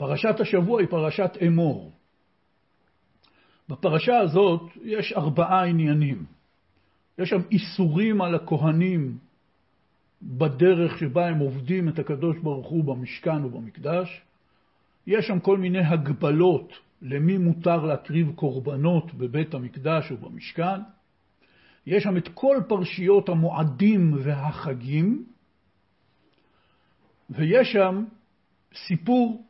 פרשת השבוע היא פרשת אמור. בפרשה הזאת יש ארבעה עניינים. יש שם איסורים על הכהנים בדרך שבה הם עובדים את הקדוש ברוך הוא במשכן ובמקדש. יש שם כל מיני הגבלות למי מותר להקריב קורבנות בבית המקדש ובמשכן. יש שם את כל פרשיות המועדים והחגים, ויש שם סיפור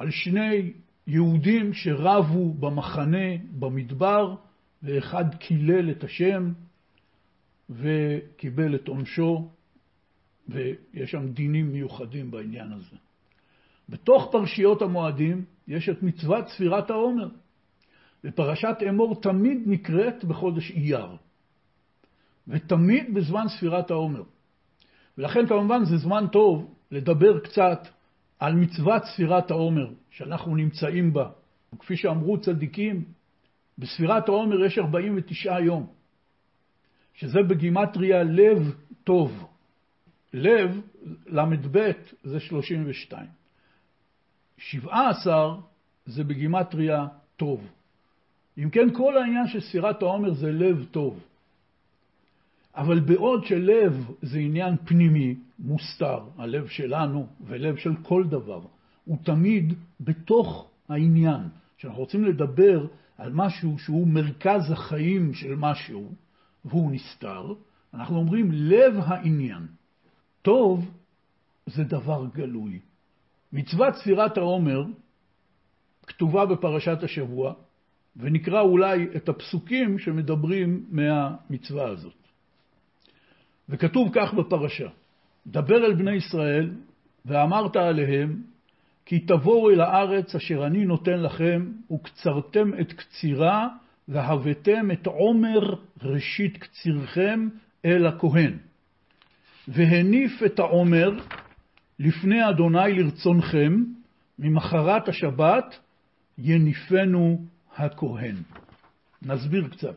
על שני יהודים שרבו במחנה במדבר, ואחד קילל את השם וקיבל את עונשו, ויש שם דינים מיוחדים בעניין הזה. בתוך פרשיות המועדים יש את מצוות ספירת העומר, ופרשת אמור תמיד נקראת בחודש אייר, ותמיד בזמן ספירת העומר. ולכן כמובן זה זמן טוב לדבר קצת על מצוות ספירת העומר שאנחנו נמצאים בה. וכפי שאמרו צדיקים, בספירת העומר יש 49 יום, שזה בגימטריה לב טוב. לב, ל"ב, זה 32. 17 זה בגימטריה טוב. אם כן, כל העניין של ספירת העומר זה לב טוב. אבל בעוד שלב זה עניין פנימי, מוסתר, הלב שלנו ולב של כל דבר, הוא תמיד בתוך העניין. כשאנחנו רוצים לדבר על משהו שהוא מרכז החיים של משהו, והוא נסתר, אנחנו אומרים לב העניין. טוב זה דבר גלוי. מצוות ספירת העומר כתובה בפרשת השבוע, ונקרא אולי את הפסוקים שמדברים מהמצווה הזאת. וכתוב כך בפרשה: דבר אל בני ישראל, ואמרת עליהם, כי תבואו אל הארץ אשר אני נותן לכם, וקצרתם את קצירה, והבאתם את עומר ראשית קצירכם אל הכהן. והניף את העומר לפני אדוני לרצונכם, ממחרת השבת יניפנו הכהן. נסביר קצת.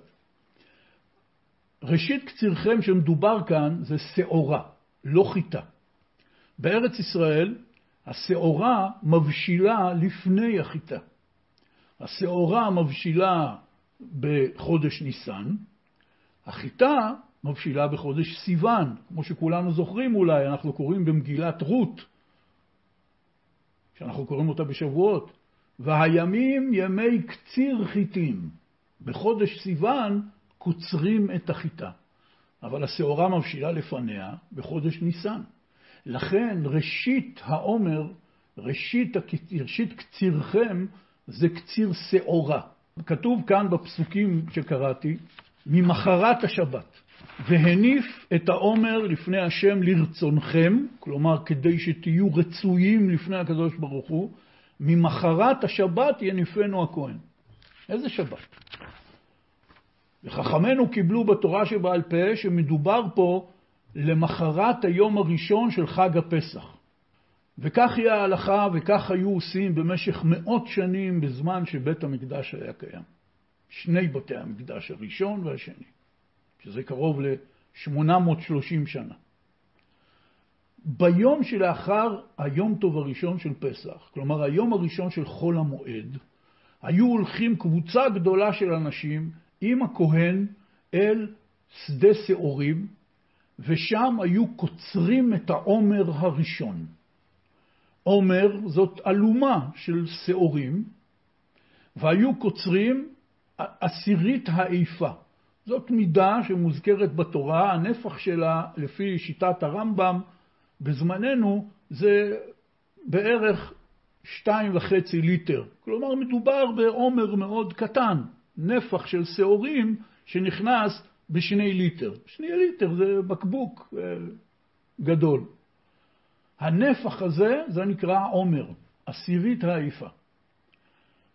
ראשית קצירכם שמדובר כאן זה שעורה, לא חיטה. בארץ ישראל השעורה מבשילה לפני החיטה. השעורה מבשילה בחודש ניסן, החיטה מבשילה בחודש סיוון, כמו שכולנו זוכרים אולי, אנחנו קוראים במגילת רות, שאנחנו קוראים אותה בשבועות, והימים ימי קציר חיטים. בחודש סיוון קוצרים את החיטה, אבל השעורה מבשילה לפניה בחודש ניסן. לכן ראשית העומר, ראשית, ראשית קצירכם, זה קציר שעורה. כתוב כאן בפסוקים שקראתי, ממחרת השבת, והניף את העומר לפני השם לרצונכם, כלומר כדי שתהיו רצויים לפני הקדוש ברוך הוא, ממחרת השבת יניפנו הכהן. איזה שבת? וחכמינו קיבלו בתורה שבעל פה שמדובר פה למחרת היום הראשון של חג הפסח. וכך היא ההלכה וכך היו עושים במשך מאות שנים בזמן שבית המקדש היה קיים. שני בתי המקדש, הראשון והשני, שזה קרוב ל-830 שנה. ביום שלאחר היום טוב הראשון של פסח, כלומר היום הראשון של חול המועד, היו הולכים קבוצה גדולה של אנשים עם הכהן אל שדה שעורים, ושם היו קוצרים את העומר הראשון. עומר זאת אלומה של שעורים, והיו קוצרים עשירית האיפה. זאת מידה שמוזכרת בתורה, הנפח שלה, לפי שיטת הרמב"ם, בזמננו זה בערך שתיים וחצי ליטר. כלומר, מדובר בעומר מאוד קטן. נפח של שעורים שנכנס בשני ליטר. שני ליטר זה בקבוק אה, גדול. הנפח הזה, זה נקרא עומר, עשירית העיפה.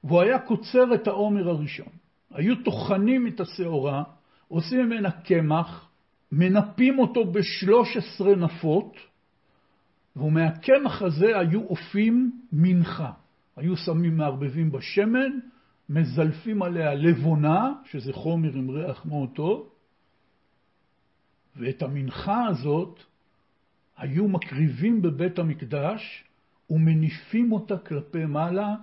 והוא היה קוצר את העומר הראשון. היו טוחנים את השעורה, עושים ממנה קמח, מנפים אותו בשלוש עשרה נפות, ומהקמח הזה היו אופים מנחה. היו שמים מערבבים בשמן, מזלפים עליה לבונה, שזה חומר עם ריח מאוד טוב, ואת המנחה הזאת היו מקריבים בבית המקדש ומניפים אותה כלפי מעלה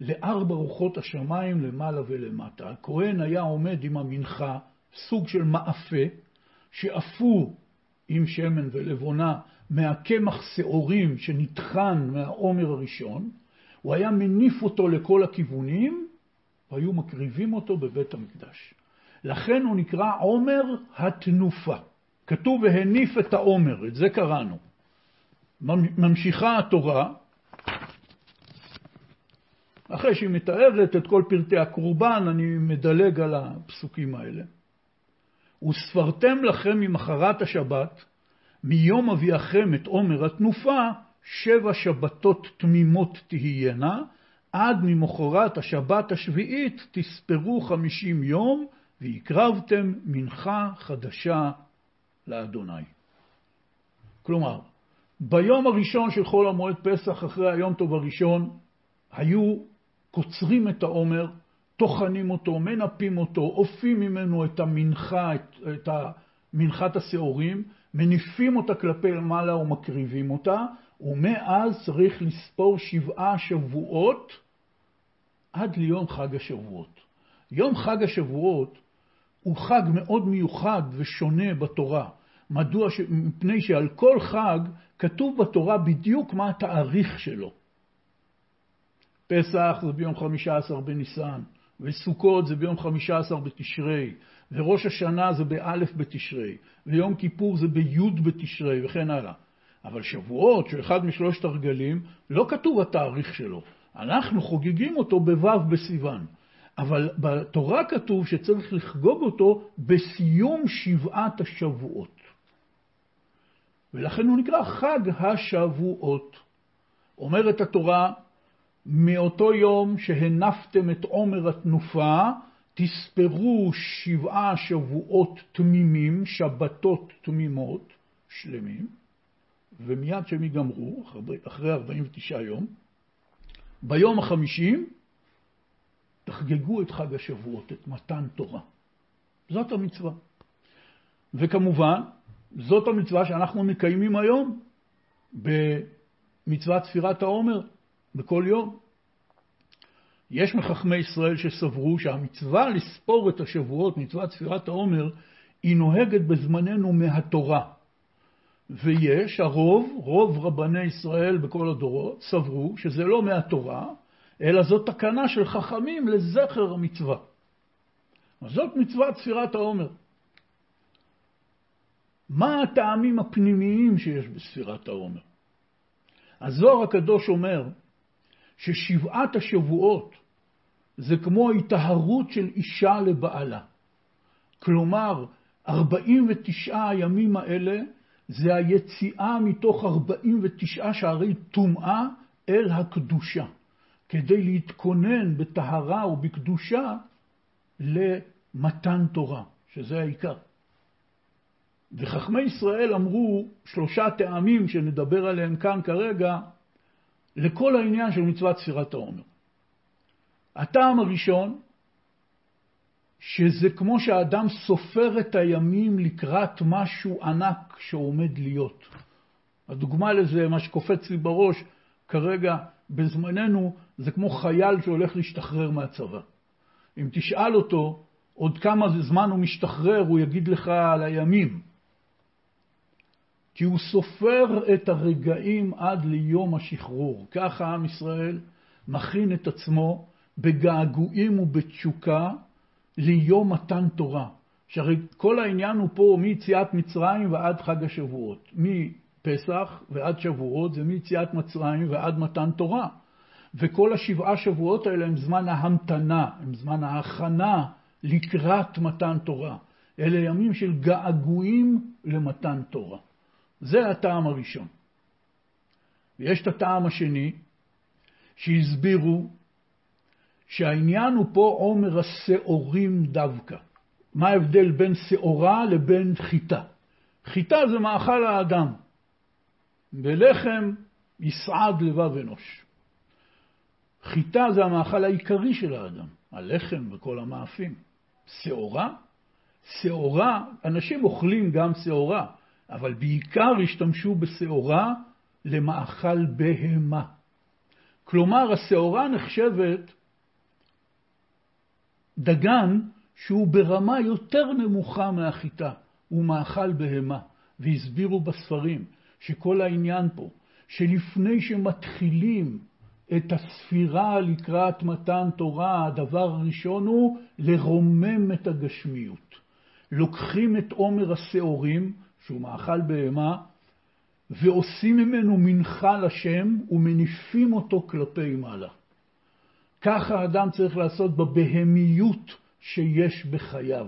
לארבע רוחות השמיים למעלה ולמטה. הכהן היה עומד עם המנחה, סוג של מאפה, שאפו עם שמן ולבונה מהקמח שעורים שנטחן מהעומר הראשון, הוא היה מניף אותו לכל הכיוונים, והיו מקריבים אותו בבית המקדש. לכן הוא נקרא עומר התנופה. כתוב והניף את העומר, את זה קראנו. ממשיכה התורה, אחרי שהיא מתארת את כל פרטי הקורבן, אני מדלג על הפסוקים האלה. וספרתם לכם ממחרת השבת, מיום אביאכם את עומר התנופה, שבע שבתות תמימות תהיינה, עד ממחרת השבת השביעית תספרו חמישים יום, והקרבתם מנחה חדשה לאדוני. כלומר, ביום הראשון של חול המועד פסח, אחרי היום טוב הראשון, היו קוצרים את העומר, טוחנים אותו, מנפים אותו, אופים ממנו את המנחה, את, את מנחת השעורים, מניפים אותה כלפי מעלה ומקריבים אותה, ומאז צריך לספור שבעה שבועות עד ליום חג השבועות. יום חג השבועות הוא חג מאוד מיוחד ושונה בתורה. מדוע? ש... מפני שעל כל חג כתוב בתורה בדיוק מה התאריך שלו. פסח זה ביום חמישה עשר בניסן, וסוכות זה ביום חמישה עשר בתשרי, וראש השנה זה באלף בתשרי, ויום כיפור זה בי' בתשרי, וכן הלאה. אבל שבועות, שהוא אחד משלושת הרגלים, לא כתוב התאריך שלו. אנחנו חוגגים אותו בו' בסיוון. אבל בתורה כתוב שצריך לחגוג אותו בסיום שבעת השבועות. ולכן הוא נקרא חג השבועות. אומרת התורה, מאותו יום שהנפתם את עומר התנופה, תספרו שבעה שבועות תמימים, שבתות תמימות, שלמים, ומיד שהם ייגמרו, אחרי 49 יום, ביום החמישים תחגגו את חג השבועות, את מתן תורה. זאת המצווה. וכמובן, זאת המצווה שאנחנו מקיימים היום במצוות ספירת העומר, בכל יום. יש מחכמי ישראל שסברו שהמצווה לספור את השבועות, מצוות ספירת העומר, היא נוהגת בזמננו מהתורה. ויש, הרוב, רוב רבני ישראל בכל הדורות, סברו שזה לא מהתורה, אלא זאת תקנה של חכמים לזכר המצווה. אז זאת מצוות ספירת העומר. מה הטעמים הפנימיים שיש בספירת העומר? הזוהר הקדוש אומר ששבעת השבועות זה כמו היטהרות של אישה לבעלה. כלומר, 49 הימים האלה זה היציאה מתוך 49 שערי טומאה אל הקדושה. כדי להתכונן בטהרה ובקדושה למתן תורה, שזה העיקר. וחכמי ישראל אמרו שלושה טעמים שנדבר עליהם כאן כרגע לכל העניין של מצוות ספירת העומר. הטעם הראשון, שזה כמו שהאדם סופר את הימים לקראת משהו ענק שעומד להיות. הדוגמה לזה, מה שקופץ לי בראש כרגע, בזמננו, זה כמו חייל שהולך להשתחרר מהצבא. אם תשאל אותו עוד כמה זמן הוא משתחרר, הוא יגיד לך על הימים. כי הוא סופר את הרגעים עד ליום השחרור. ככה עם ישראל מכין את עצמו בגעגועים ובתשוקה ליום מתן תורה. שהרי כל העניין הוא פה מיציאת מצרים ועד חג השבועות. מפסח ועד שבועות זה מיציאת מצרים ועד מתן תורה. וכל השבעה שבועות האלה הם זמן ההמתנה, הם זמן ההכנה לקראת מתן תורה. אלה ימים של געגועים למתן תורה. זה הטעם הראשון. ויש את הטעם השני, שהסבירו שהעניין הוא פה עומר השעורים דווקא. מה ההבדל בין שעורה לבין חיטה? חיטה זה מאכל האדם, ולחם יסעד לבב אנוש. חיטה זה המאכל העיקרי של האדם, הלחם וכל המאפים. שעורה? שעורה, אנשים אוכלים גם שעורה, אבל בעיקר השתמשו בשעורה למאכל בהמה. כלומר, השעורה נחשבת דגן שהוא ברמה יותר נמוכה מהחיטה, הוא מאכל בהמה. והסבירו בספרים שכל העניין פה, שלפני שמתחילים את הספירה לקראת מתן תורה, הדבר הראשון הוא לרומם את הגשמיות. לוקחים את עומר השעורים, שהוא מאכל בהמה, ועושים ממנו מנחה לשם ומניפים אותו כלפי מעלה. ככה האדם צריך לעשות בבהמיות שיש בחייו.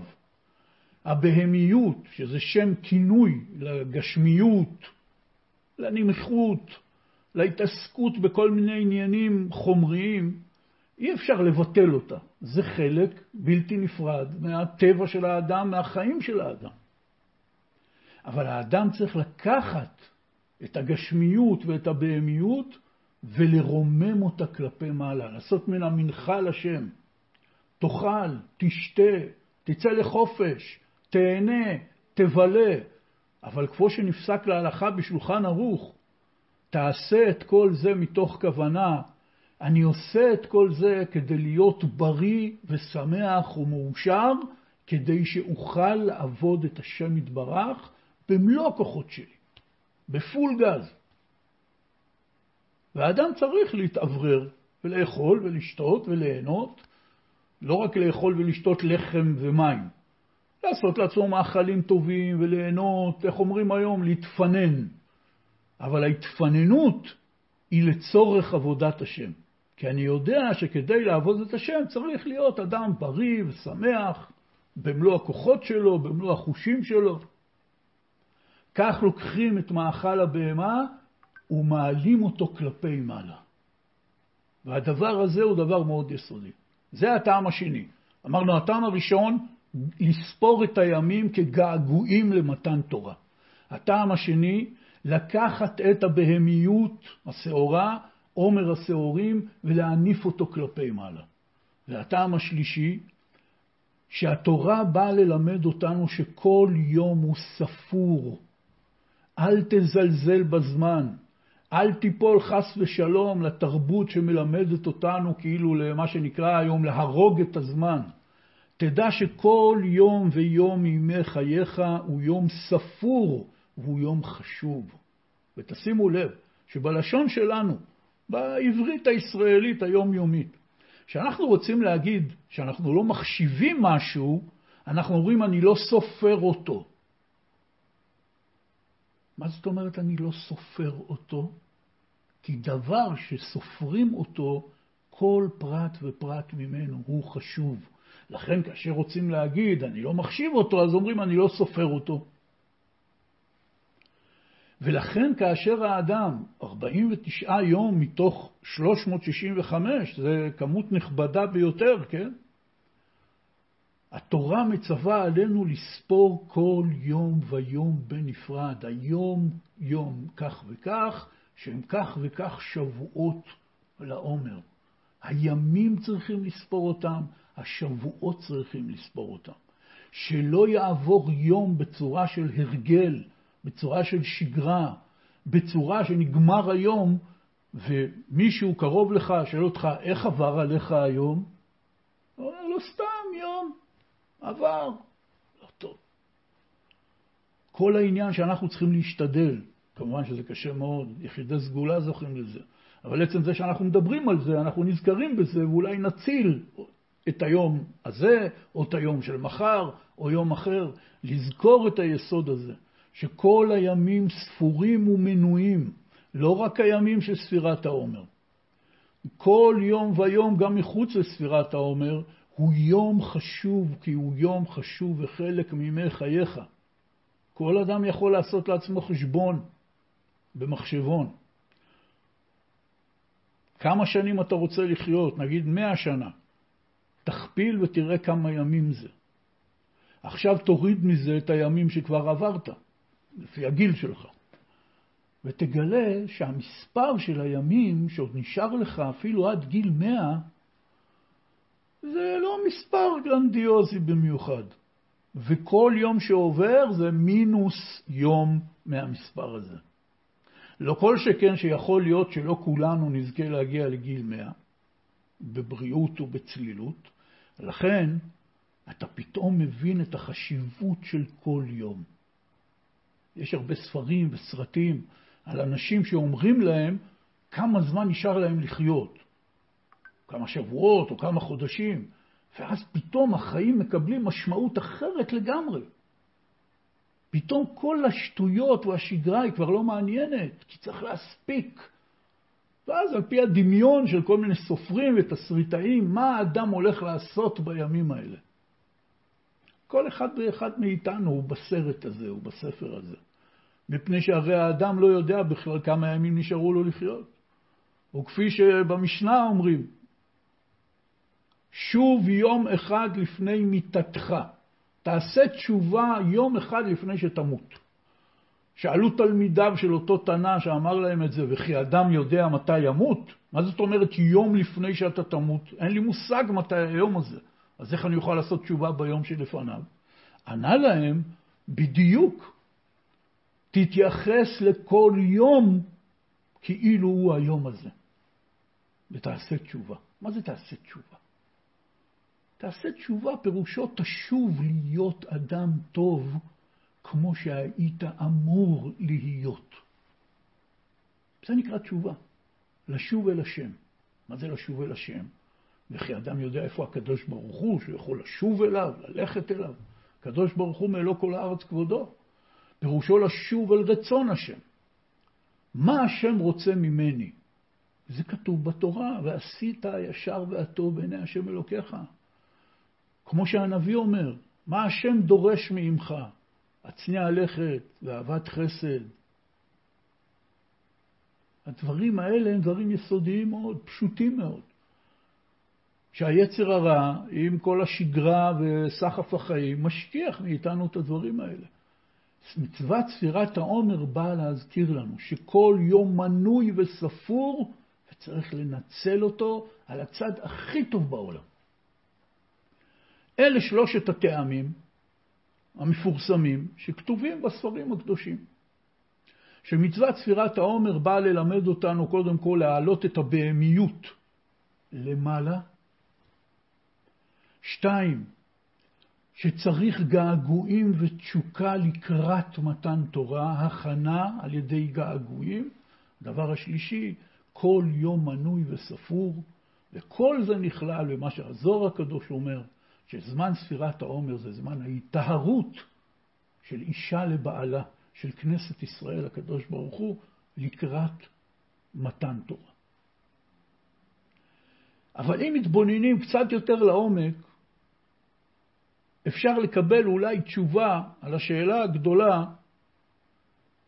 הבהמיות, שזה שם כינוי לגשמיות, לנמכות, להתעסקות בכל מיני עניינים חומריים, אי אפשר לבטל אותה. זה חלק בלתי נפרד מהטבע של האדם, מהחיים של האדם. אבל האדם צריך לקחת את הגשמיות ואת הבהמיות ולרומם אותה כלפי מעלה, לעשות ממנה מנחה לשם. תאכל, תשתה, תצא לחופש, תהנה, תבלה. אבל כמו שנפסק להלכה בשולחן ערוך, תעשה את כל זה מתוך כוונה. אני עושה את כל זה כדי להיות בריא ושמח ומאושר, כדי שאוכל לעבוד את השם יתברך במלוא הכוחות שלי, בפול גז. והאדם צריך להתאוורר ולאכול ולשתות וליהנות, לא רק לאכול ולשתות לחם ומים, לעשות לעצמו מאכלים טובים וליהנות, איך אומרים היום? להתפנן. אבל ההתפננות היא לצורך עבודת השם. כי אני יודע שכדי לעבוד את השם צריך להיות אדם בריא ושמח, במלוא הכוחות שלו, במלוא החושים שלו. כך לוקחים את מאכל הבהמה ומעלים אותו כלפי מעלה. והדבר הזה הוא דבר מאוד יסודי. זה הטעם השני. אמרנו, הטעם הראשון, לספור את הימים כגעגועים למתן תורה. הטעם השני, לקחת את הבהמיות, השעורה, עומר השעורים, ולהניף אותו כלפי מעלה. והטעם השלישי, שהתורה באה ללמד אותנו שכל יום הוא ספור. אל תזלזל בזמן. אל תיפול חס ושלום לתרבות שמלמדת אותנו כאילו למה שנקרא היום להרוג את הזמן. תדע שכל יום ויום מימי חייך הוא יום ספור והוא יום חשוב. ותשימו לב שבלשון שלנו, בעברית הישראלית היומיומית, כשאנחנו רוצים להגיד שאנחנו לא מחשיבים משהו, אנחנו אומרים אני לא סופר אותו. מה זאת אומרת אני לא סופר אותו? כי דבר שסופרים אותו, כל פרט ופרט ממנו הוא חשוב. לכן כאשר רוצים להגיד, אני לא מחשיב אותו, אז אומרים, אני לא סופר אותו. ולכן כאשר האדם, 49 יום מתוך 365, זה כמות נכבדה ביותר, כן? התורה מצווה עלינו לספור כל יום ויום בנפרד, היום יום כך וכך, שהם כך וכך שבועות לעומר. הימים צריכים לספור אותם, השבועות צריכים לספור אותם. שלא יעבור יום בצורה של הרגל, בצורה של שגרה, בצורה שנגמר היום ומישהו קרוב לך שואל אותך, איך עבר עליך היום? הוא אומר לו, סתם יום, עבר. לא טוב. כל העניין שאנחנו צריכים להשתדל, כמובן שזה קשה מאוד, יחידי סגולה זוכים לזה, אבל עצם זה שאנחנו מדברים על זה, אנחנו נזכרים בזה, ואולי נציל את היום הזה, או את היום של מחר, או יום אחר, לזכור את היסוד הזה, שכל הימים ספורים ומנויים, לא רק הימים של ספירת העומר. כל יום ויום, גם מחוץ לספירת העומר, הוא יום חשוב, כי הוא יום חשוב וחלק מימי חייך. כל אדם יכול לעשות לעצמו חשבון במחשבון. כמה שנים אתה רוצה לחיות? נגיד מאה שנה. תכפיל ותראה כמה ימים זה. עכשיו תוריד מזה את הימים שכבר עברת, לפי הגיל שלך, ותגלה שהמספר של הימים שעוד נשאר לך אפילו עד גיל מאה, זה לא מספר גרנדיוזי במיוחד. וכל יום שעובר זה מינוס יום מהמספר הזה. לא כל שכן שיכול להיות שלא כולנו נזכה להגיע לגיל מאה, בבריאות ובצלילות, לכן אתה פתאום מבין את החשיבות של כל יום. יש הרבה ספרים וסרטים על אנשים שאומרים להם כמה זמן נשאר להם לחיות, כמה שבועות או כמה חודשים, ואז פתאום החיים מקבלים משמעות אחרת לגמרי. פתאום כל השטויות והשגרה היא כבר לא מעניינת, כי צריך להספיק. ואז על פי הדמיון של כל מיני סופרים ותסריטאים, מה האדם הולך לעשות בימים האלה? כל אחד ואחד מאיתנו הוא בסרט הזה, הוא בספר הזה. מפני שהרי האדם לא יודע בכלל כמה ימים נשארו לו לחיות. וכפי שבמשנה אומרים, שוב יום אחד לפני מיתתך. תעשה תשובה יום אחד לפני שתמות. שאלו תלמידיו של אותו תנא שאמר להם את זה, וכי אדם יודע מתי ימות? מה זאת אומרת יום לפני שאתה תמות? אין לי מושג מתי היום הזה. אז איך אני אוכל לעשות תשובה ביום שלפניו? ענה להם, בדיוק. תתייחס לכל יום כאילו הוא היום הזה. ותעשה תשובה. מה זה תעשה תשובה? תעשה תשובה פירושו תשוב להיות אדם טוב כמו שהיית אמור להיות. זה נקרא תשובה, לשוב אל השם. מה זה לשוב אל השם? וכי אדם יודע איפה הקדוש ברוך הוא, שהוא יכול לשוב אליו, ללכת אליו. הקדוש ברוך הוא מלוא כל הארץ כבודו. פירושו לשוב אל רצון השם. מה השם רוצה ממני? זה כתוב בתורה, ועשית הישר והטוב בעיני השם אלוקיך. כמו שהנביא אומר, מה השם דורש מעמך? הצניע לכת ואהבת חסד. הדברים האלה הם דברים יסודיים מאוד, פשוטים מאוד. שהיצר הרע, עם כל השגרה וסחף החיים, משכיח מאיתנו את הדברים האלה. מצוות ספירת העומר באה להזכיר לנו שכל יום מנוי וספור וצריך לנצל אותו על הצד הכי טוב בעולם. אלה שלושת הטעמים המפורסמים שכתובים בספרים הקדושים. שמצוות ספירת העומר באה ללמד אותנו קודם כל להעלות את הבהמיות למעלה. שתיים, שצריך געגועים ותשוקה לקראת מתן תורה, הכנה על ידי געגועים. דבר השלישי, כל יום מנוי וספור, וכל זה נכלל במה שהזוהר הקדוש אומר, שזמן ספירת העומר זה זמן ההיטהרות של אישה לבעלה, של כנסת ישראל, הקדוש ברוך הוא, לקראת מתן תורה. אבל אם מתבוננים קצת יותר לעומק, אפשר לקבל אולי תשובה על השאלה הגדולה,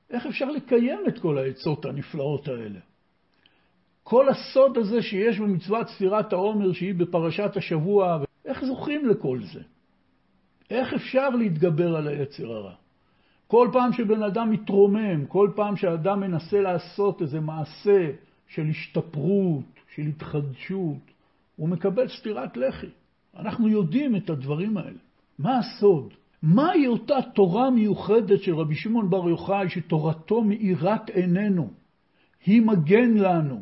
איך אפשר לקיים את כל העצות הנפלאות האלה? כל הסוד הזה שיש במצוות ספירת העומר שהיא בפרשת השבוע, איך זוכים לכל זה? איך אפשר להתגבר על היצר הרע? כל פעם שבן אדם מתרומם, כל פעם שאדם מנסה לעשות איזה מעשה של השתפרות, של התחדשות, הוא מקבל סטירת לחי. אנחנו יודעים את הדברים האלה. מה הסוד? מהי אותה תורה מיוחדת של רבי שמעון בר יוחאי, שתורתו מאירת עינינו? היא מגן לנו.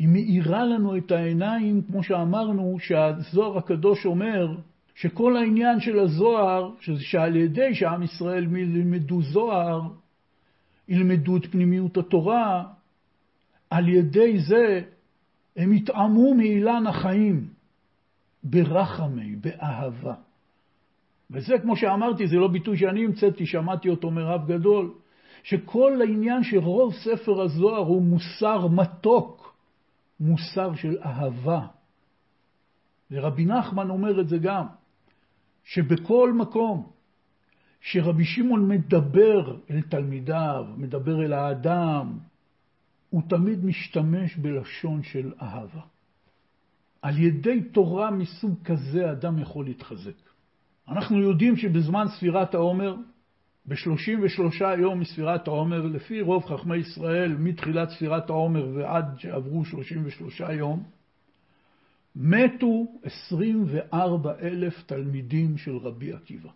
היא מאירה לנו את העיניים, כמו שאמרנו, שהזוהר הקדוש אומר, שכל העניין של הזוהר, שעל ידי שעם ישראל ילמדו זוהר, ילמדו את פנימיות התורה, על ידי זה הם יטעמו מאילן החיים, ברחמי, באהבה. וזה, כמו שאמרתי, זה לא ביטוי שאני המצאתי, שמעתי אותו מרב גדול, שכל העניין שרוב ספר הזוהר הוא מוסר מתוק, מוסר של אהבה. ורבי נחמן אומר את זה גם, שבכל מקום שרבי שמעון מדבר אל תלמידיו, מדבר אל האדם, הוא תמיד משתמש בלשון של אהבה. על ידי תורה מסוג כזה אדם יכול להתחזק. אנחנו יודעים שבזמן ספירת העומר, ב-33 יום מספירת העומר, לפי רוב חכמי ישראל, מתחילת ספירת העומר ועד שעברו 33 יום, מתו 24 אלף תלמידים של רבי עקיבא.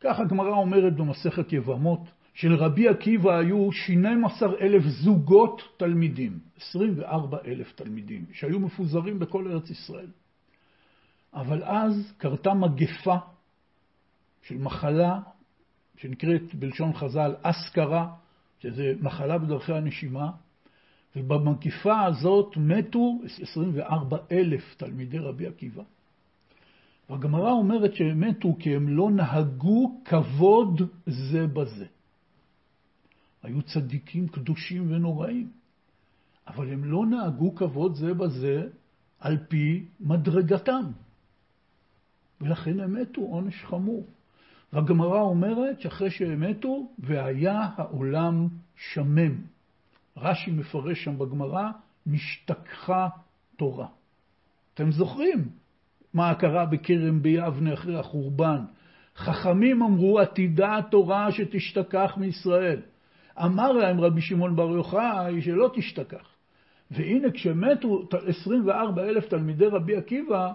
כך הגמרא אומרת במסכת יבמות, שלרבי עקיבא היו 12 אלף זוגות תלמידים, 24 אלף תלמידים, שהיו מפוזרים בכל ארץ ישראל. אבל אז קרתה מגפה של מחלה שנקראת בלשון חז"ל אסקרה, שזה מחלה בדרכי הנשימה, ובמגפה הזאת מתו 24 אלף תלמידי רבי עקיבא. והגמרא אומרת שהם מתו כי הם לא נהגו כבוד זה בזה. היו צדיקים קדושים ונוראים, אבל הם לא נהגו כבוד זה בזה על פי מדרגתם. ולכן הם מתו עונש חמור. והגמרא אומרת שאחרי שהם מתו, והיה העולם שמם. רש"י מפרש שם בגמרא, נשתכחה תורה. אתם זוכרים מה קרה בכרם ביבנה אחרי החורבן? חכמים אמרו, עתידה התורה שתשתכח מישראל. אמר להם רבי שמעון בר יוחאי שלא תשתכח. והנה כשמתו 24 אלף תלמידי רבי עקיבא,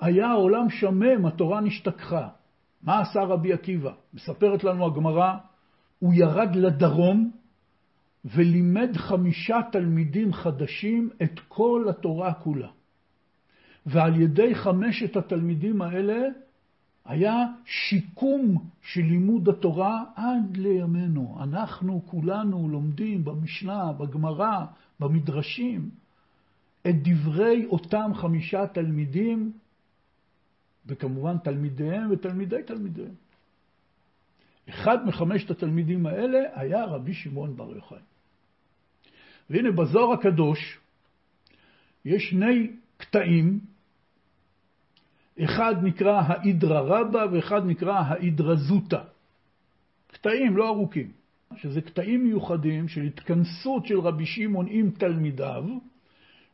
היה העולם שמם, התורה נשתכחה. מה עשה רבי עקיבא? מספרת לנו הגמרא, הוא ירד לדרום ולימד חמישה תלמידים חדשים את כל התורה כולה. ועל ידי חמשת התלמידים האלה היה שיקום של לימוד התורה עד לימינו. אנחנו כולנו לומדים במשנה, בגמרא, במדרשים, את דברי אותם חמישה תלמידים וכמובן תלמידיהם ותלמידי תלמידיהם. אחד מחמשת התלמידים האלה היה רבי שמעון בר יוחאי. והנה בזוהר הקדוש יש שני קטעים, אחד נקרא האידרא רבא ואחד נקרא האידרא זוטא. קטעים לא ארוכים, שזה קטעים מיוחדים של התכנסות של רבי שמעון עם תלמידיו,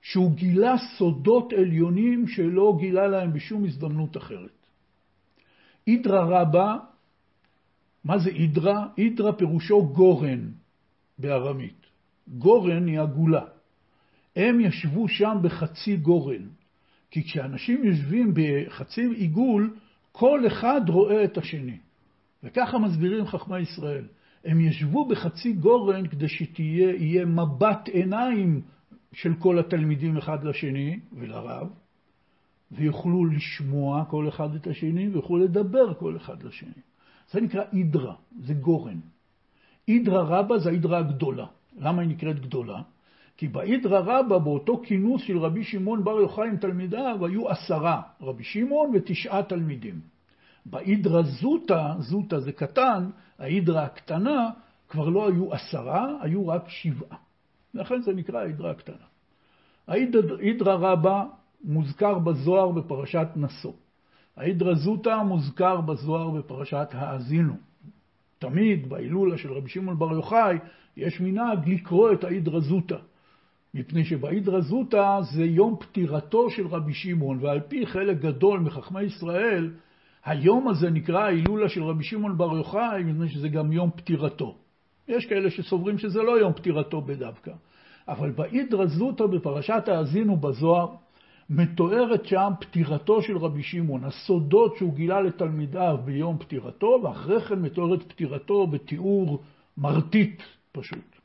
שהוא גילה סודות עליונים שלא גילה להם בשום הזדמנות אחרת. אידרא רבה, מה זה אידרא? אידרא פירושו גורן בארמית. גורן היא עגולה. הם ישבו שם בחצי גורן, כי כשאנשים יושבים בחצי עיגול, כל אחד רואה את השני. וככה מסבירים חכמי ישראל. הם ישבו בחצי גורן כדי שיהיה מבט עיניים של כל התלמידים אחד לשני ולרב, ויוכלו לשמוע כל אחד את השני ויוכלו לדבר כל אחד לשני. זה נקרא אידרא, זה גורן. אידרא רבא זה האידרא הגדולה. למה היא נקראת גדולה? כי באידרא רבא, באותו כינוס של רבי שמעון בר יוחאי עם תלמידיו, היו עשרה, רבי שמעון ותשעה תלמידים. באידרא זוטא, זוטא זה קטן, האידרא הקטנה, כבר לא היו עשרה, היו רק שבעה. לכן זה נקרא ההידרה הקטנה. ההידרה רבה מוזכר בזוהר בפרשת נשוא. ההידרה זוטה מוזכר בזוהר בפרשת האזינו. תמיד בהילולה של רבי שמעון בר יוחאי יש מנהג לקרוא את ההידרה זוטה. מפני שבהידרה זוטה זה יום פטירתו של רבי שמעון, ועל פי חלק גדול מחכמי ישראל, היום הזה נקרא ההילולה של רבי שמעון בר יוחאי, מפני שזה גם יום פטירתו. יש כאלה שסוברים שזה לא יום פטירתו בדווקא. אבל באידרא זוטא בפרשת האזינו בזוהר, מתוארת שם פטירתו של רבי שמעון, הסודות שהוא גילה לתלמידיו ביום פטירתו, ואחרי כן מתוארת פטירתו בתיאור מרטיט פשוט.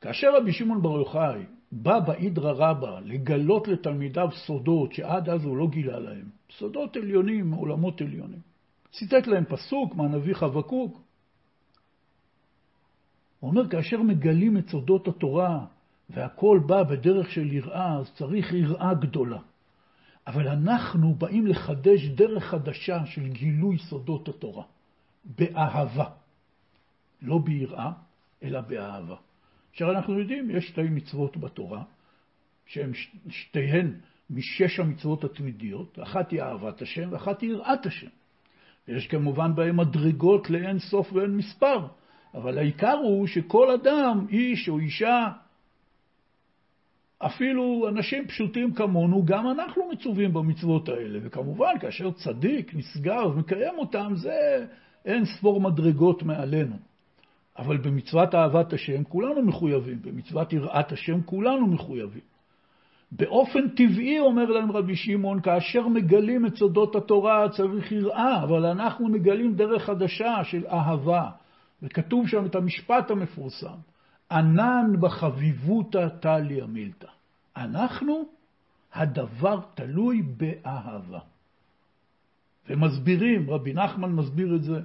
כאשר רבי שמעון בר יוחאי בא באידרא רבא לגלות לתלמידיו סודות שעד אז הוא לא גילה להם, סודות עליונים מעולמות עליונים, ציטט להם פסוק מהנביא חבקוק. הוא אומר, כאשר מגלים את סודות התורה והכל בא בדרך של יראה, אז צריך יראה גדולה. אבל אנחנו באים לחדש דרך חדשה של גילוי סודות התורה, באהבה. לא ביראה, אלא באהבה. עכשיו אנחנו יודעים, יש שתי מצוות בתורה, שהן שתיהן משש המצוות התמידיות, אחת היא אהבת השם ואחת היא יראת השם. יש כמובן בהם מדרגות לאין סוף ואין מספר, אבל העיקר הוא שכל אדם, איש או אישה, אפילו אנשים פשוטים כמונו, גם אנחנו מצווים במצוות האלה. וכמובן, כאשר צדיק נסגר ומקיים אותם, זה אין ספור מדרגות מעלינו. אבל במצוות אהבת השם כולנו מחויבים, במצוות יראת השם כולנו מחויבים. באופן טבעי, אומר להם רבי שמעון, כאשר מגלים את סודות התורה צריך יראה, אבל אנחנו מגלים דרך חדשה של אהבה. וכתוב שם את המשפט המפורסם, ענן בחביבותא טליה מילתא. אנחנו, הדבר תלוי באהבה. ומסבירים, רבי נחמן מסביר את זה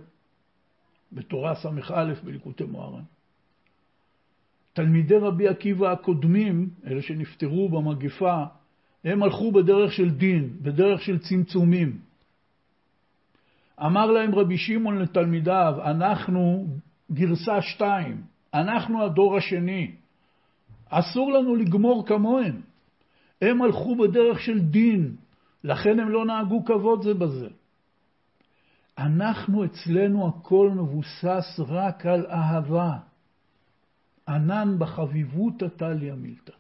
בתורה ס"א בליקוטי מוהר"ן. תלמידי רבי עקיבא הקודמים, אלה שנפטרו במגפה, הם הלכו בדרך של דין, בדרך של צמצומים. אמר להם רבי שמעון לתלמידיו, אנחנו גרסה שתיים, אנחנו הדור השני, אסור לנו לגמור כמוהם. הם הלכו בדרך של דין, לכן הם לא נהגו כבוד זה בזה. אנחנו, אצלנו הכל מבוסס רק על אהבה. ענן בחביבות טליה מילתא.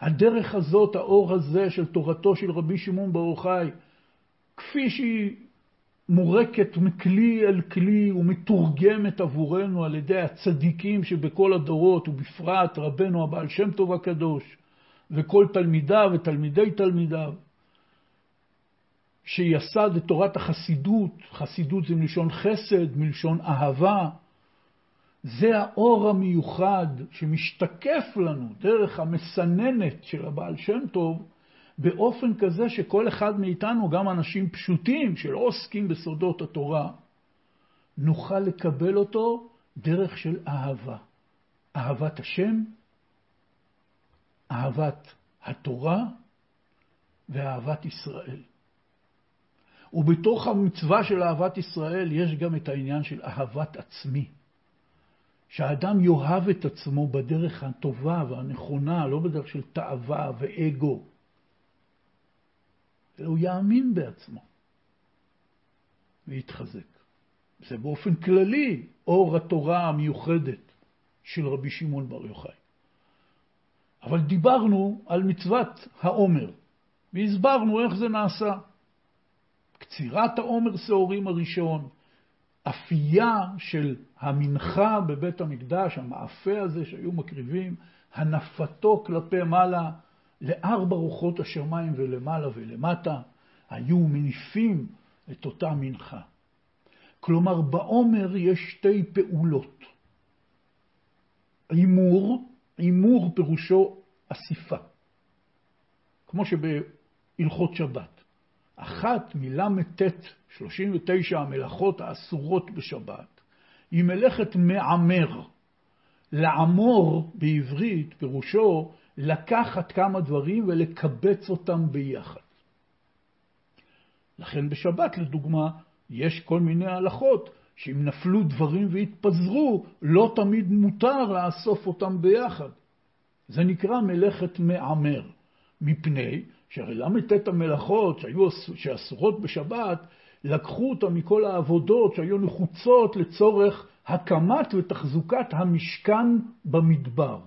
הדרך הזאת, האור הזה של תורתו של רבי שמעון בר יוחאי, כפי שהיא מורקת מכלי אל כלי ומתורגמת עבורנו על ידי הצדיקים שבכל הדורות, ובפרט רבנו הבעל שם טוב הקדוש, וכל תלמידיו ותלמידי תלמידיו, שיסד את תורת החסידות, חסידות זה מלשון חסד, מלשון אהבה, זה האור המיוחד שמשתקף לנו דרך המסננת של הבעל שם טוב, באופן כזה שכל אחד מאיתנו, גם אנשים פשוטים שלא עוסקים בסודות התורה, נוכל לקבל אותו דרך של אהבה. אהבת השם, אהבת התורה ואהבת ישראל. ובתוך המצווה של אהבת ישראל יש גם את העניין של אהבת עצמי. שהאדם יאהב את עצמו בדרך הטובה והנכונה, לא בדרך של תאווה ואגו. אלא הוא יאמין בעצמו ויתחזק. זה באופן כללי אור התורה המיוחדת של רבי שמעון בר יוחאי. אבל דיברנו על מצוות העומר, והסברנו איך זה נעשה. קצירת העומר שעורים הראשון, אפייה של המנחה בבית המקדש, המאפה הזה שהיו מקריבים, הנפתו כלפי מעלה לארבע רוחות השמיים ולמעלה ולמטה, היו מניפים את אותה מנחה. כלומר, בעומר יש שתי פעולות. הימור, הימור פירושו אסיפה, כמו שבהלכות שבת. אחת מל"ט 39 המלאכות האסורות בשבת היא מלאכת מעמר. לעמור בעברית פירושו לקחת כמה דברים ולקבץ אותם ביחד. לכן בשבת, לדוגמה, יש כל מיני הלכות שאם נפלו דברים והתפזרו, לא תמיד מותר לאסוף אותם ביחד. זה נקרא מלאכת מעמר, מפני שהרי ל"ט המלאכות שהיו, שאסורות בשבת, לקחו אותם מכל העבודות שהיו נחוצות לצורך הקמת ותחזוקת המשכן במדבר.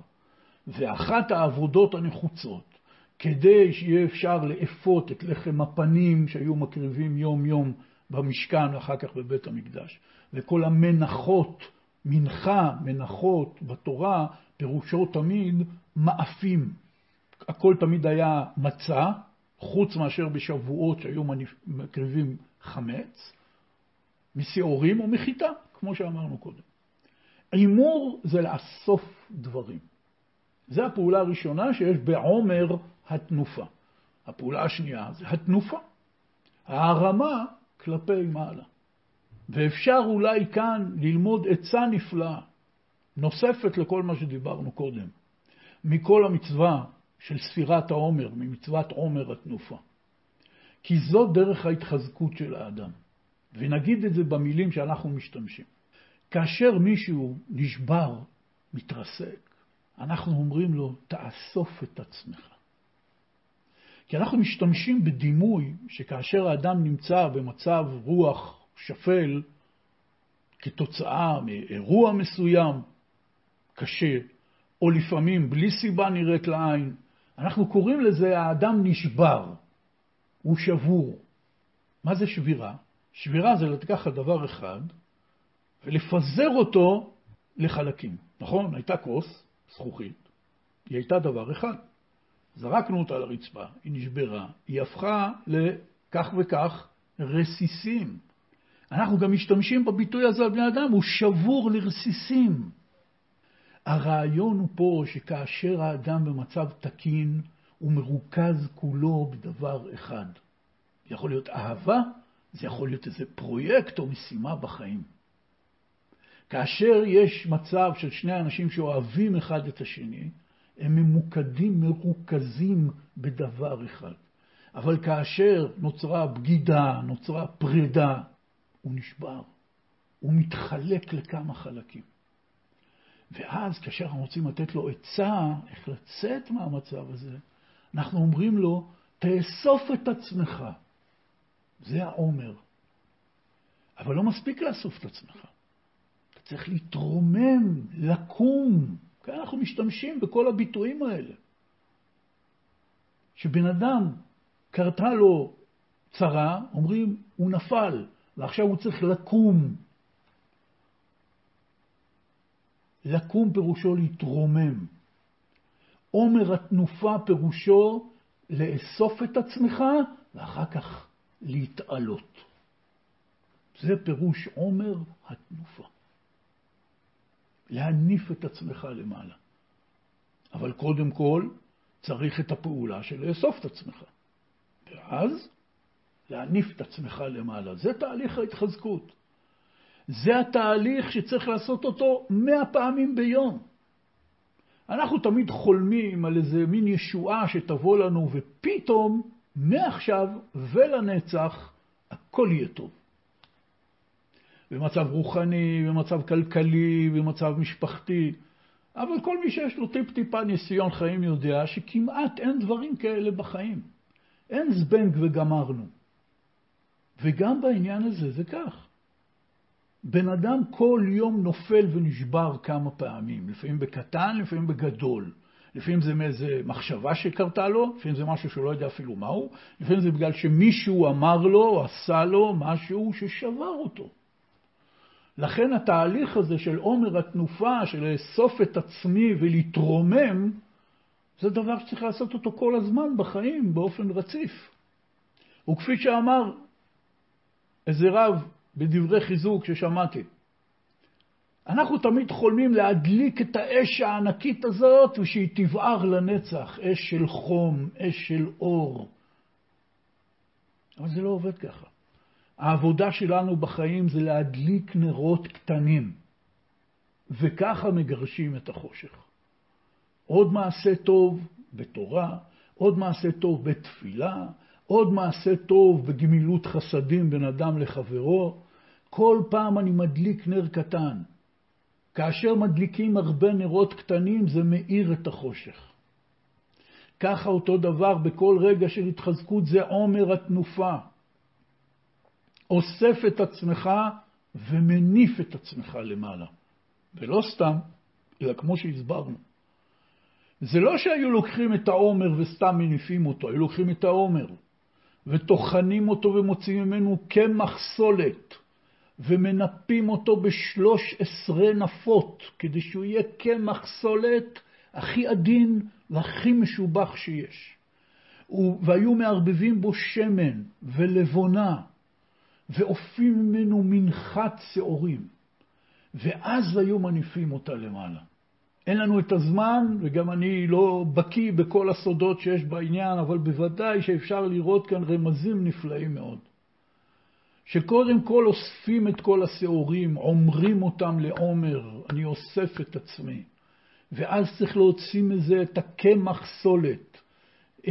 ואחת העבודות הנחוצות, כדי שיהיה אפשר לאפות את לחם הפנים שהיו מקריבים יום-יום במשכן ואחר כך בבית המקדש, וכל המנחות, מנחה, מנחות בתורה, פירושו תמיד מאפים. הכל תמיד היה מצה, חוץ מאשר בשבועות שהיו מקריבים חמץ, משעורים או מחיטה, כמו שאמרנו קודם. הימור זה לאסוף דברים. זו הפעולה הראשונה שיש בעומר התנופה. הפעולה השנייה זה התנופה, ההרמה כלפי מעלה. ואפשר אולי כאן ללמוד עצה נפלאה, נוספת לכל מה שדיברנו קודם, מכל המצווה של ספירת העומר, ממצוות עומר התנופה. כי זו דרך ההתחזקות של האדם. ונגיד את זה במילים שאנחנו משתמשים. כאשר מישהו נשבר, מתרסק, אנחנו אומרים לו, תאסוף את עצמך. כי אנחנו משתמשים בדימוי שכאשר האדם נמצא במצב רוח שפל, כתוצאה מאירוע מסוים קשה, או לפעמים בלי סיבה נראית לעין, אנחנו קוראים לזה האדם נשבר, הוא שבור. מה זה שבירה? שבירה זה לקחת דבר אחד ולפזר אותו לחלקים. נכון? הייתה כוס, זכוכית, היא הייתה דבר אחד. זרקנו אותה לרצפה, היא נשברה, היא הפכה לכך וכך רסיסים. אנחנו גם משתמשים בביטוי הזה על בני אדם, הוא שבור לרסיסים. הרעיון הוא פה שכאשר האדם במצב תקין, הוא מרוכז כולו בדבר אחד. זה יכול להיות אהבה, זה יכול להיות איזה פרויקט או משימה בחיים. כאשר יש מצב של שני אנשים שאוהבים אחד את השני, הם ממוקדים, מרוכזים בדבר אחד. אבל כאשר נוצרה בגידה, נוצרה פרידה, הוא נשבר, הוא מתחלק לכמה חלקים. ואז כאשר אנחנו רוצים לתת לו עצה איך לצאת מהמצב הזה, אנחנו אומרים לו, תאסוף את עצמך. זה העומר. אבל לא מספיק לאסוף את עצמך. אתה צריך להתרומם, לקום. כאן אנחנו משתמשים בכל הביטויים האלה. שבן אדם קרתה לו צרה, אומרים, הוא נפל, ועכשיו הוא צריך לקום. לקום פירושו להתרומם. עומר התנופה פירושו לאסוף את עצמך ואחר כך להתעלות. זה פירוש עומר התנופה. להניף את עצמך למעלה. אבל קודם כל צריך את הפעולה של לאסוף את עצמך. ואז להניף את עצמך למעלה. זה תהליך ההתחזקות. זה התהליך שצריך לעשות אותו מאה פעמים ביום. אנחנו תמיד חולמים על איזה מין ישועה שתבוא לנו, ופתאום, מעכשיו ולנצח, הכל יהיה טוב. במצב רוחני, במצב כלכלי, במצב משפחתי. אבל כל מי שיש לו טיפ-טיפה ניסיון חיים יודע שכמעט אין דברים כאלה בחיים. אין זבנג וגמרנו. וגם בעניין הזה זה כך. בן אדם כל יום נופל ונשבר כמה פעמים, לפעמים בקטן, לפעמים בגדול. לפעמים זה מאיזה מחשבה שקרתה לו, לפעמים זה משהו שהוא לא יודע אפילו מהו, לפעמים זה בגלל שמישהו אמר לו או עשה לו משהו ששבר אותו. לכן התהליך הזה של עומר התנופה, של לאסוף את עצמי ולהתרומם, זה דבר שצריך לעשות אותו כל הזמן בחיים, באופן רציף. וכפי שאמר איזה רב בדברי חיזוק ששמעתי, אנחנו תמיד חולמים להדליק את האש הענקית הזאת ושהיא תבער לנצח, אש של חום, אש של אור. אבל זה לא עובד ככה. העבודה שלנו בחיים זה להדליק נרות קטנים, וככה מגרשים את החושך. עוד מעשה טוב בתורה, עוד מעשה טוב בתפילה, עוד מעשה טוב בגמילות חסדים בין אדם לחברו. כל פעם אני מדליק נר קטן. כאשר מדליקים הרבה נרות קטנים זה מאיר את החושך. ככה אותו דבר בכל רגע של התחזקות זה עומר התנופה. אוסף את עצמך ומניף את עצמך למעלה. ולא סתם, אלא כמו שהסברנו. זה לא שהיו לוקחים את העומר וסתם מניפים אותו, היו לוקחים את העומר וטוחנים אותו ומוציאים ממנו קמח סולת ומנפים אותו בשלוש עשרה נפות כדי שהוא יהיה קמח סולת הכי עדין והכי משובח שיש. והיו מערבבים בו שמן ולבונה ואופים ממנו מנחת שעורים, ואז היו מניפים אותה למעלה. אין לנו את הזמן, וגם אני לא בקיא בכל הסודות שיש בעניין, אבל בוודאי שאפשר לראות כאן רמזים נפלאים מאוד. שקודם כל אוספים את כל השעורים, עומרים אותם לעומר, אני אוסף את עצמי. ואז צריך להוציא מזה את הקמח סולת,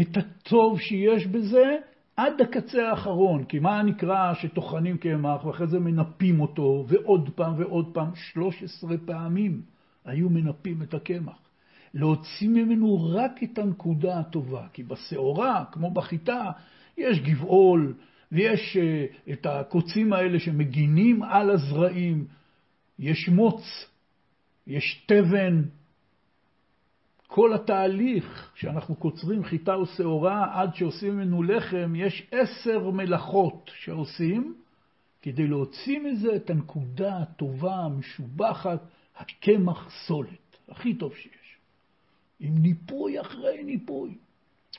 את הטוב שיש בזה, עד הקצה האחרון, כי מה נקרא שטוחנים קמח ואחרי זה מנפים אותו, ועוד פעם ועוד פעם, 13 פעמים היו מנפים את הקמח. להוציא ממנו רק את הנקודה הטובה, כי בשעורה, כמו בחיטה, יש גבעול, ויש uh, את הקוצים האלה שמגינים על הזרעים, יש מוץ, יש תבן, כל התהליך שאנחנו קוצרים חיטה או שעורה עד שעושים ממנו לחם, יש עשר מלאכות שעושים כדי להוציא מזה את הנקודה הטובה, המשובחת, הקמח סולת, הכי טוב שיש. עם ניפוי אחרי ניפוי.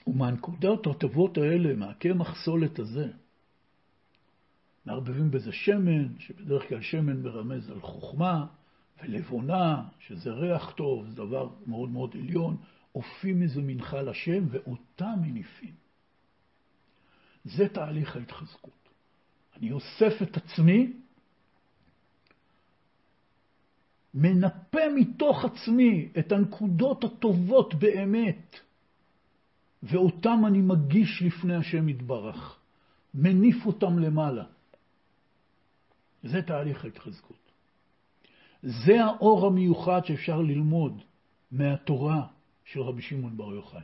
ומהנקודות הטובות האלה, מהקמח סולת הזה, מערבבים בזה שמן, שבדרך כלל שמן מרמז על חוכמה, ולבונה, שזה ריח טוב, זה דבר מאוד מאוד עליון, אופים מזה מנחה לשם, ואותה מניפים. זה תהליך ההתחזקות. אני אוסף את עצמי, מנפה מתוך עצמי את הנקודות הטובות באמת, ואותם אני מגיש לפני השם יתברך, מניף אותם למעלה. זה תהליך ההתחזקות. זה האור המיוחד שאפשר ללמוד מהתורה של רבי שמעון בר יוחאי.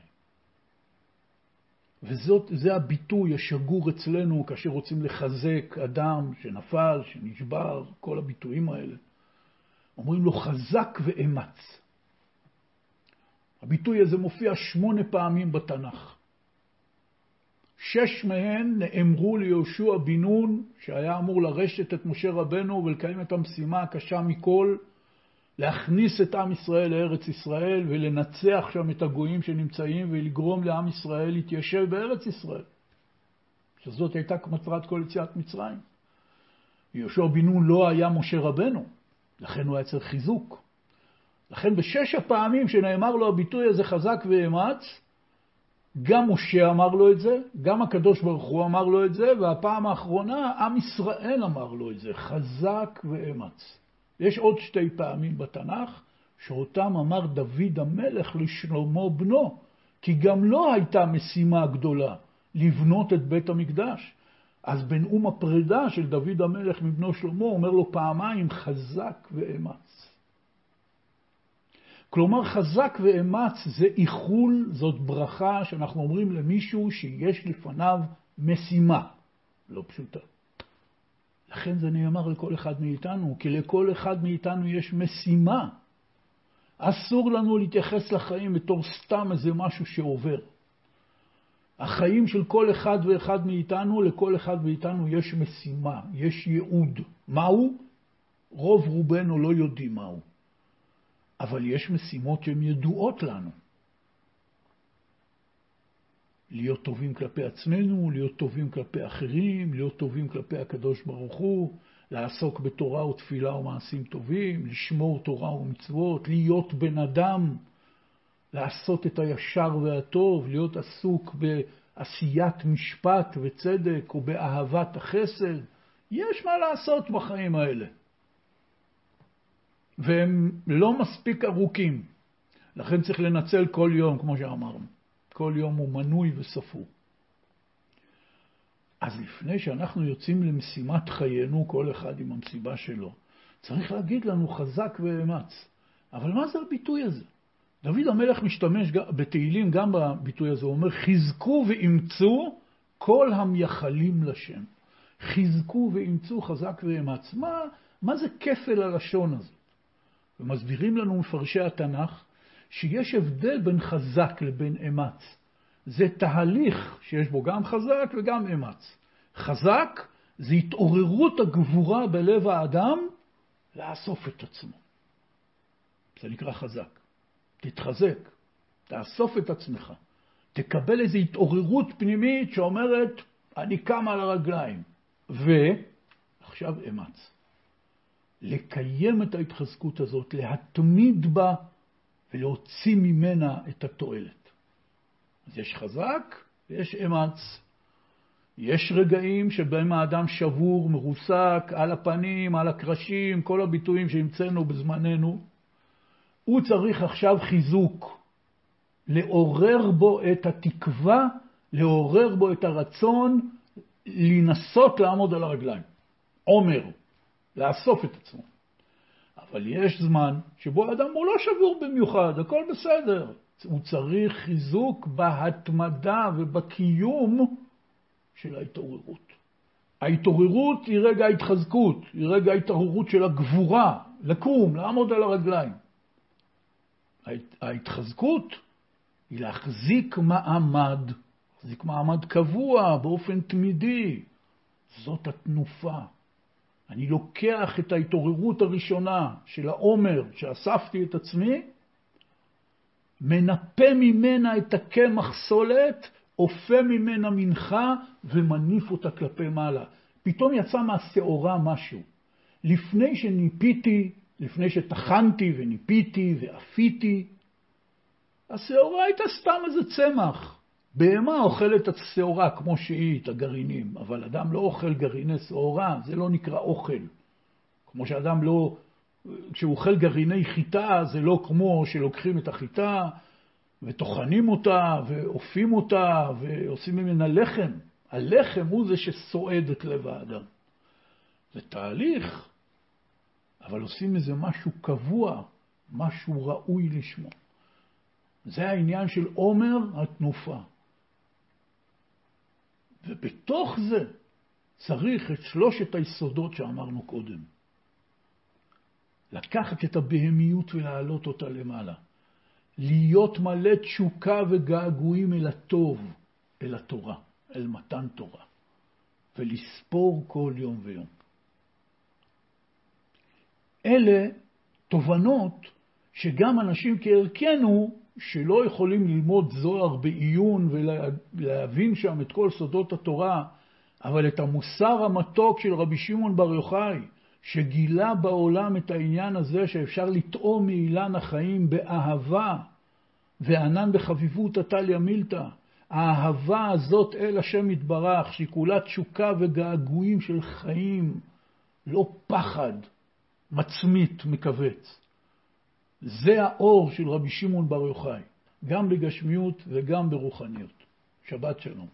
וזה הביטוי השגור אצלנו כאשר רוצים לחזק אדם שנפל, שנשבר, כל הביטויים האלה. אומרים לו חזק ואמץ. הביטוי הזה מופיע שמונה פעמים בתנ"ך. שש מהן נאמרו ליהושע בן נון, שהיה אמור לרשת את משה רבנו ולקיים את המשימה הקשה מכל, להכניס את עם ישראל לארץ ישראל ולנצח שם את הגויים שנמצאים ולגרום לעם ישראל להתיישב בארץ ישראל. שזאת הייתה מטרת כל יציאת מצרים. יהושע בן נון לא היה משה רבנו, לכן הוא היה צריך חיזוק. לכן בשש הפעמים שנאמר לו הביטוי הזה חזק ואמץ, גם משה אמר לו את זה, גם הקדוש ברוך הוא אמר לו את זה, והפעם האחרונה עם ישראל אמר לו את זה, חזק ואמץ. יש עוד שתי פעמים בתנ"ך שאותם אמר דוד המלך לשלמה בנו, כי גם לו הייתה משימה גדולה לבנות את בית המקדש. אז בנאום הפרידה של דוד המלך מבנו שלמה אומר לו פעמיים חזק ואמץ. כלומר חזק ואמץ זה איחול, זאת ברכה שאנחנו אומרים למישהו שיש לפניו משימה לא פשוטה. לכן זה נאמר לכל אחד מאיתנו, כי לכל אחד מאיתנו יש משימה. אסור לנו להתייחס לחיים בתור סתם איזה משהו שעובר. החיים של כל אחד ואחד מאיתנו, לכל אחד מאיתנו יש משימה, יש ייעוד. מהו? רוב רובנו לא יודעים מהו. אבל יש משימות שהן ידועות לנו. להיות טובים כלפי עצמנו, להיות טובים כלפי אחרים, להיות טובים כלפי הקדוש ברוך הוא, לעסוק בתורה ותפילה ומעשים טובים, לשמור תורה ומצוות, להיות בן אדם, לעשות את הישר והטוב, להיות עסוק בעשיית משפט וצדק ובאהבת החסד. יש מה לעשות בחיים האלה. והם לא מספיק ארוכים. לכן צריך לנצל כל יום, כמו שאמרנו. כל יום הוא מנוי וספור. אז לפני שאנחנו יוצאים למשימת חיינו, כל אחד עם המסיבה שלו, צריך להגיד לנו חזק ואמץ. אבל מה זה הביטוי הזה? דוד המלך משתמש בתהילים גם בביטוי הזה, הוא אומר, חזקו ואימצו כל המייחלים לשם. חזקו ואימצו חזק ואמץ. מה, מה זה כפל הלשון הזה? ומסבירים לנו מפרשי התנ"ך שיש הבדל בין חזק לבין אמץ. זה תהליך שיש בו גם חזק וגם אמץ. חזק זה התעוררות הגבורה בלב האדם לאסוף את עצמו. זה נקרא חזק. תתחזק, תאסוף את עצמך, תקבל איזו התעוררות פנימית שאומרת, אני קם על הרגליים. ועכשיו אמץ. לקיים את ההתחזקות הזאת, להתמיד בה ולהוציא ממנה את התועלת. אז יש חזק ויש אמץ. יש רגעים שבהם האדם שבור, מרוסק, על הפנים, על הקרשים, כל הביטויים שהמצאנו בזמננו. הוא צריך עכשיו חיזוק, לעורר בו את התקווה, לעורר בו את הרצון לנסות לעמוד על הרגליים. עומר, לאסוף את עצמו. אבל יש זמן שבו האדם הוא לא שבור במיוחד, הכל בסדר. הוא צריך חיזוק בהתמדה ובקיום של ההתעוררות. ההתעוררות היא רגע ההתחזקות, היא רגע ההתעוררות של הגבורה, לקום, לעמוד על הרגליים. ההתחזקות היא להחזיק מעמד, להחזיק מעמד קבוע באופן תמידי. זאת התנופה. אני לוקח את ההתעוררות הראשונה של העומר, שאספתי את עצמי, מנפה ממנה את הקמח סולת, אופה ממנה מנחה ומניף אותה כלפי מעלה. פתאום יצא מהשעורה משהו. לפני שניפיתי, לפני שטחנתי וניפיתי ואפיתי, השעורה הייתה סתם איזה צמח. בהמה אוכלת את השעורה כמו שהיא, את הגרעינים, אבל אדם לא אוכל גרעיני שעורה, זה לא נקרא אוכל. כמו שאדם לא, כשהוא אוכל גרעיני חיטה, זה לא כמו שלוקחים את החיטה וטוחנים אותה ואופים אותה ועושים ממנה לחם. הלחם הוא זה שסועד את לב האדם. זה תהליך, אבל עושים מזה משהו קבוע, משהו ראוי לשמו. זה העניין של עומר התנופה. ובתוך זה צריך את שלושת היסודות שאמרנו קודם. לקחת את הבהמיות ולהעלות אותה למעלה. להיות מלא תשוקה וגעגועים אל הטוב, אל התורה, אל מתן תורה, ולספור כל יום ויום. אלה תובנות שגם אנשים כערכנו, שלא יכולים ללמוד זוהר בעיון ולהבין שם את כל סודות התורה, אבל את המוסר המתוק של רבי שמעון בר יוחאי, שגילה בעולם את העניין הזה שאפשר לטעום מאילן החיים באהבה, וענן בחביבות עתליה מילתא. האהבה הזאת אל השם יתברך, שהיא כולה תשוקה וגעגועים של חיים, לא פחד מצמית מכווץ. זה האור של רבי שמעון בר יוחאי, גם בגשמיות וגם ברוחניות. שבת שלום.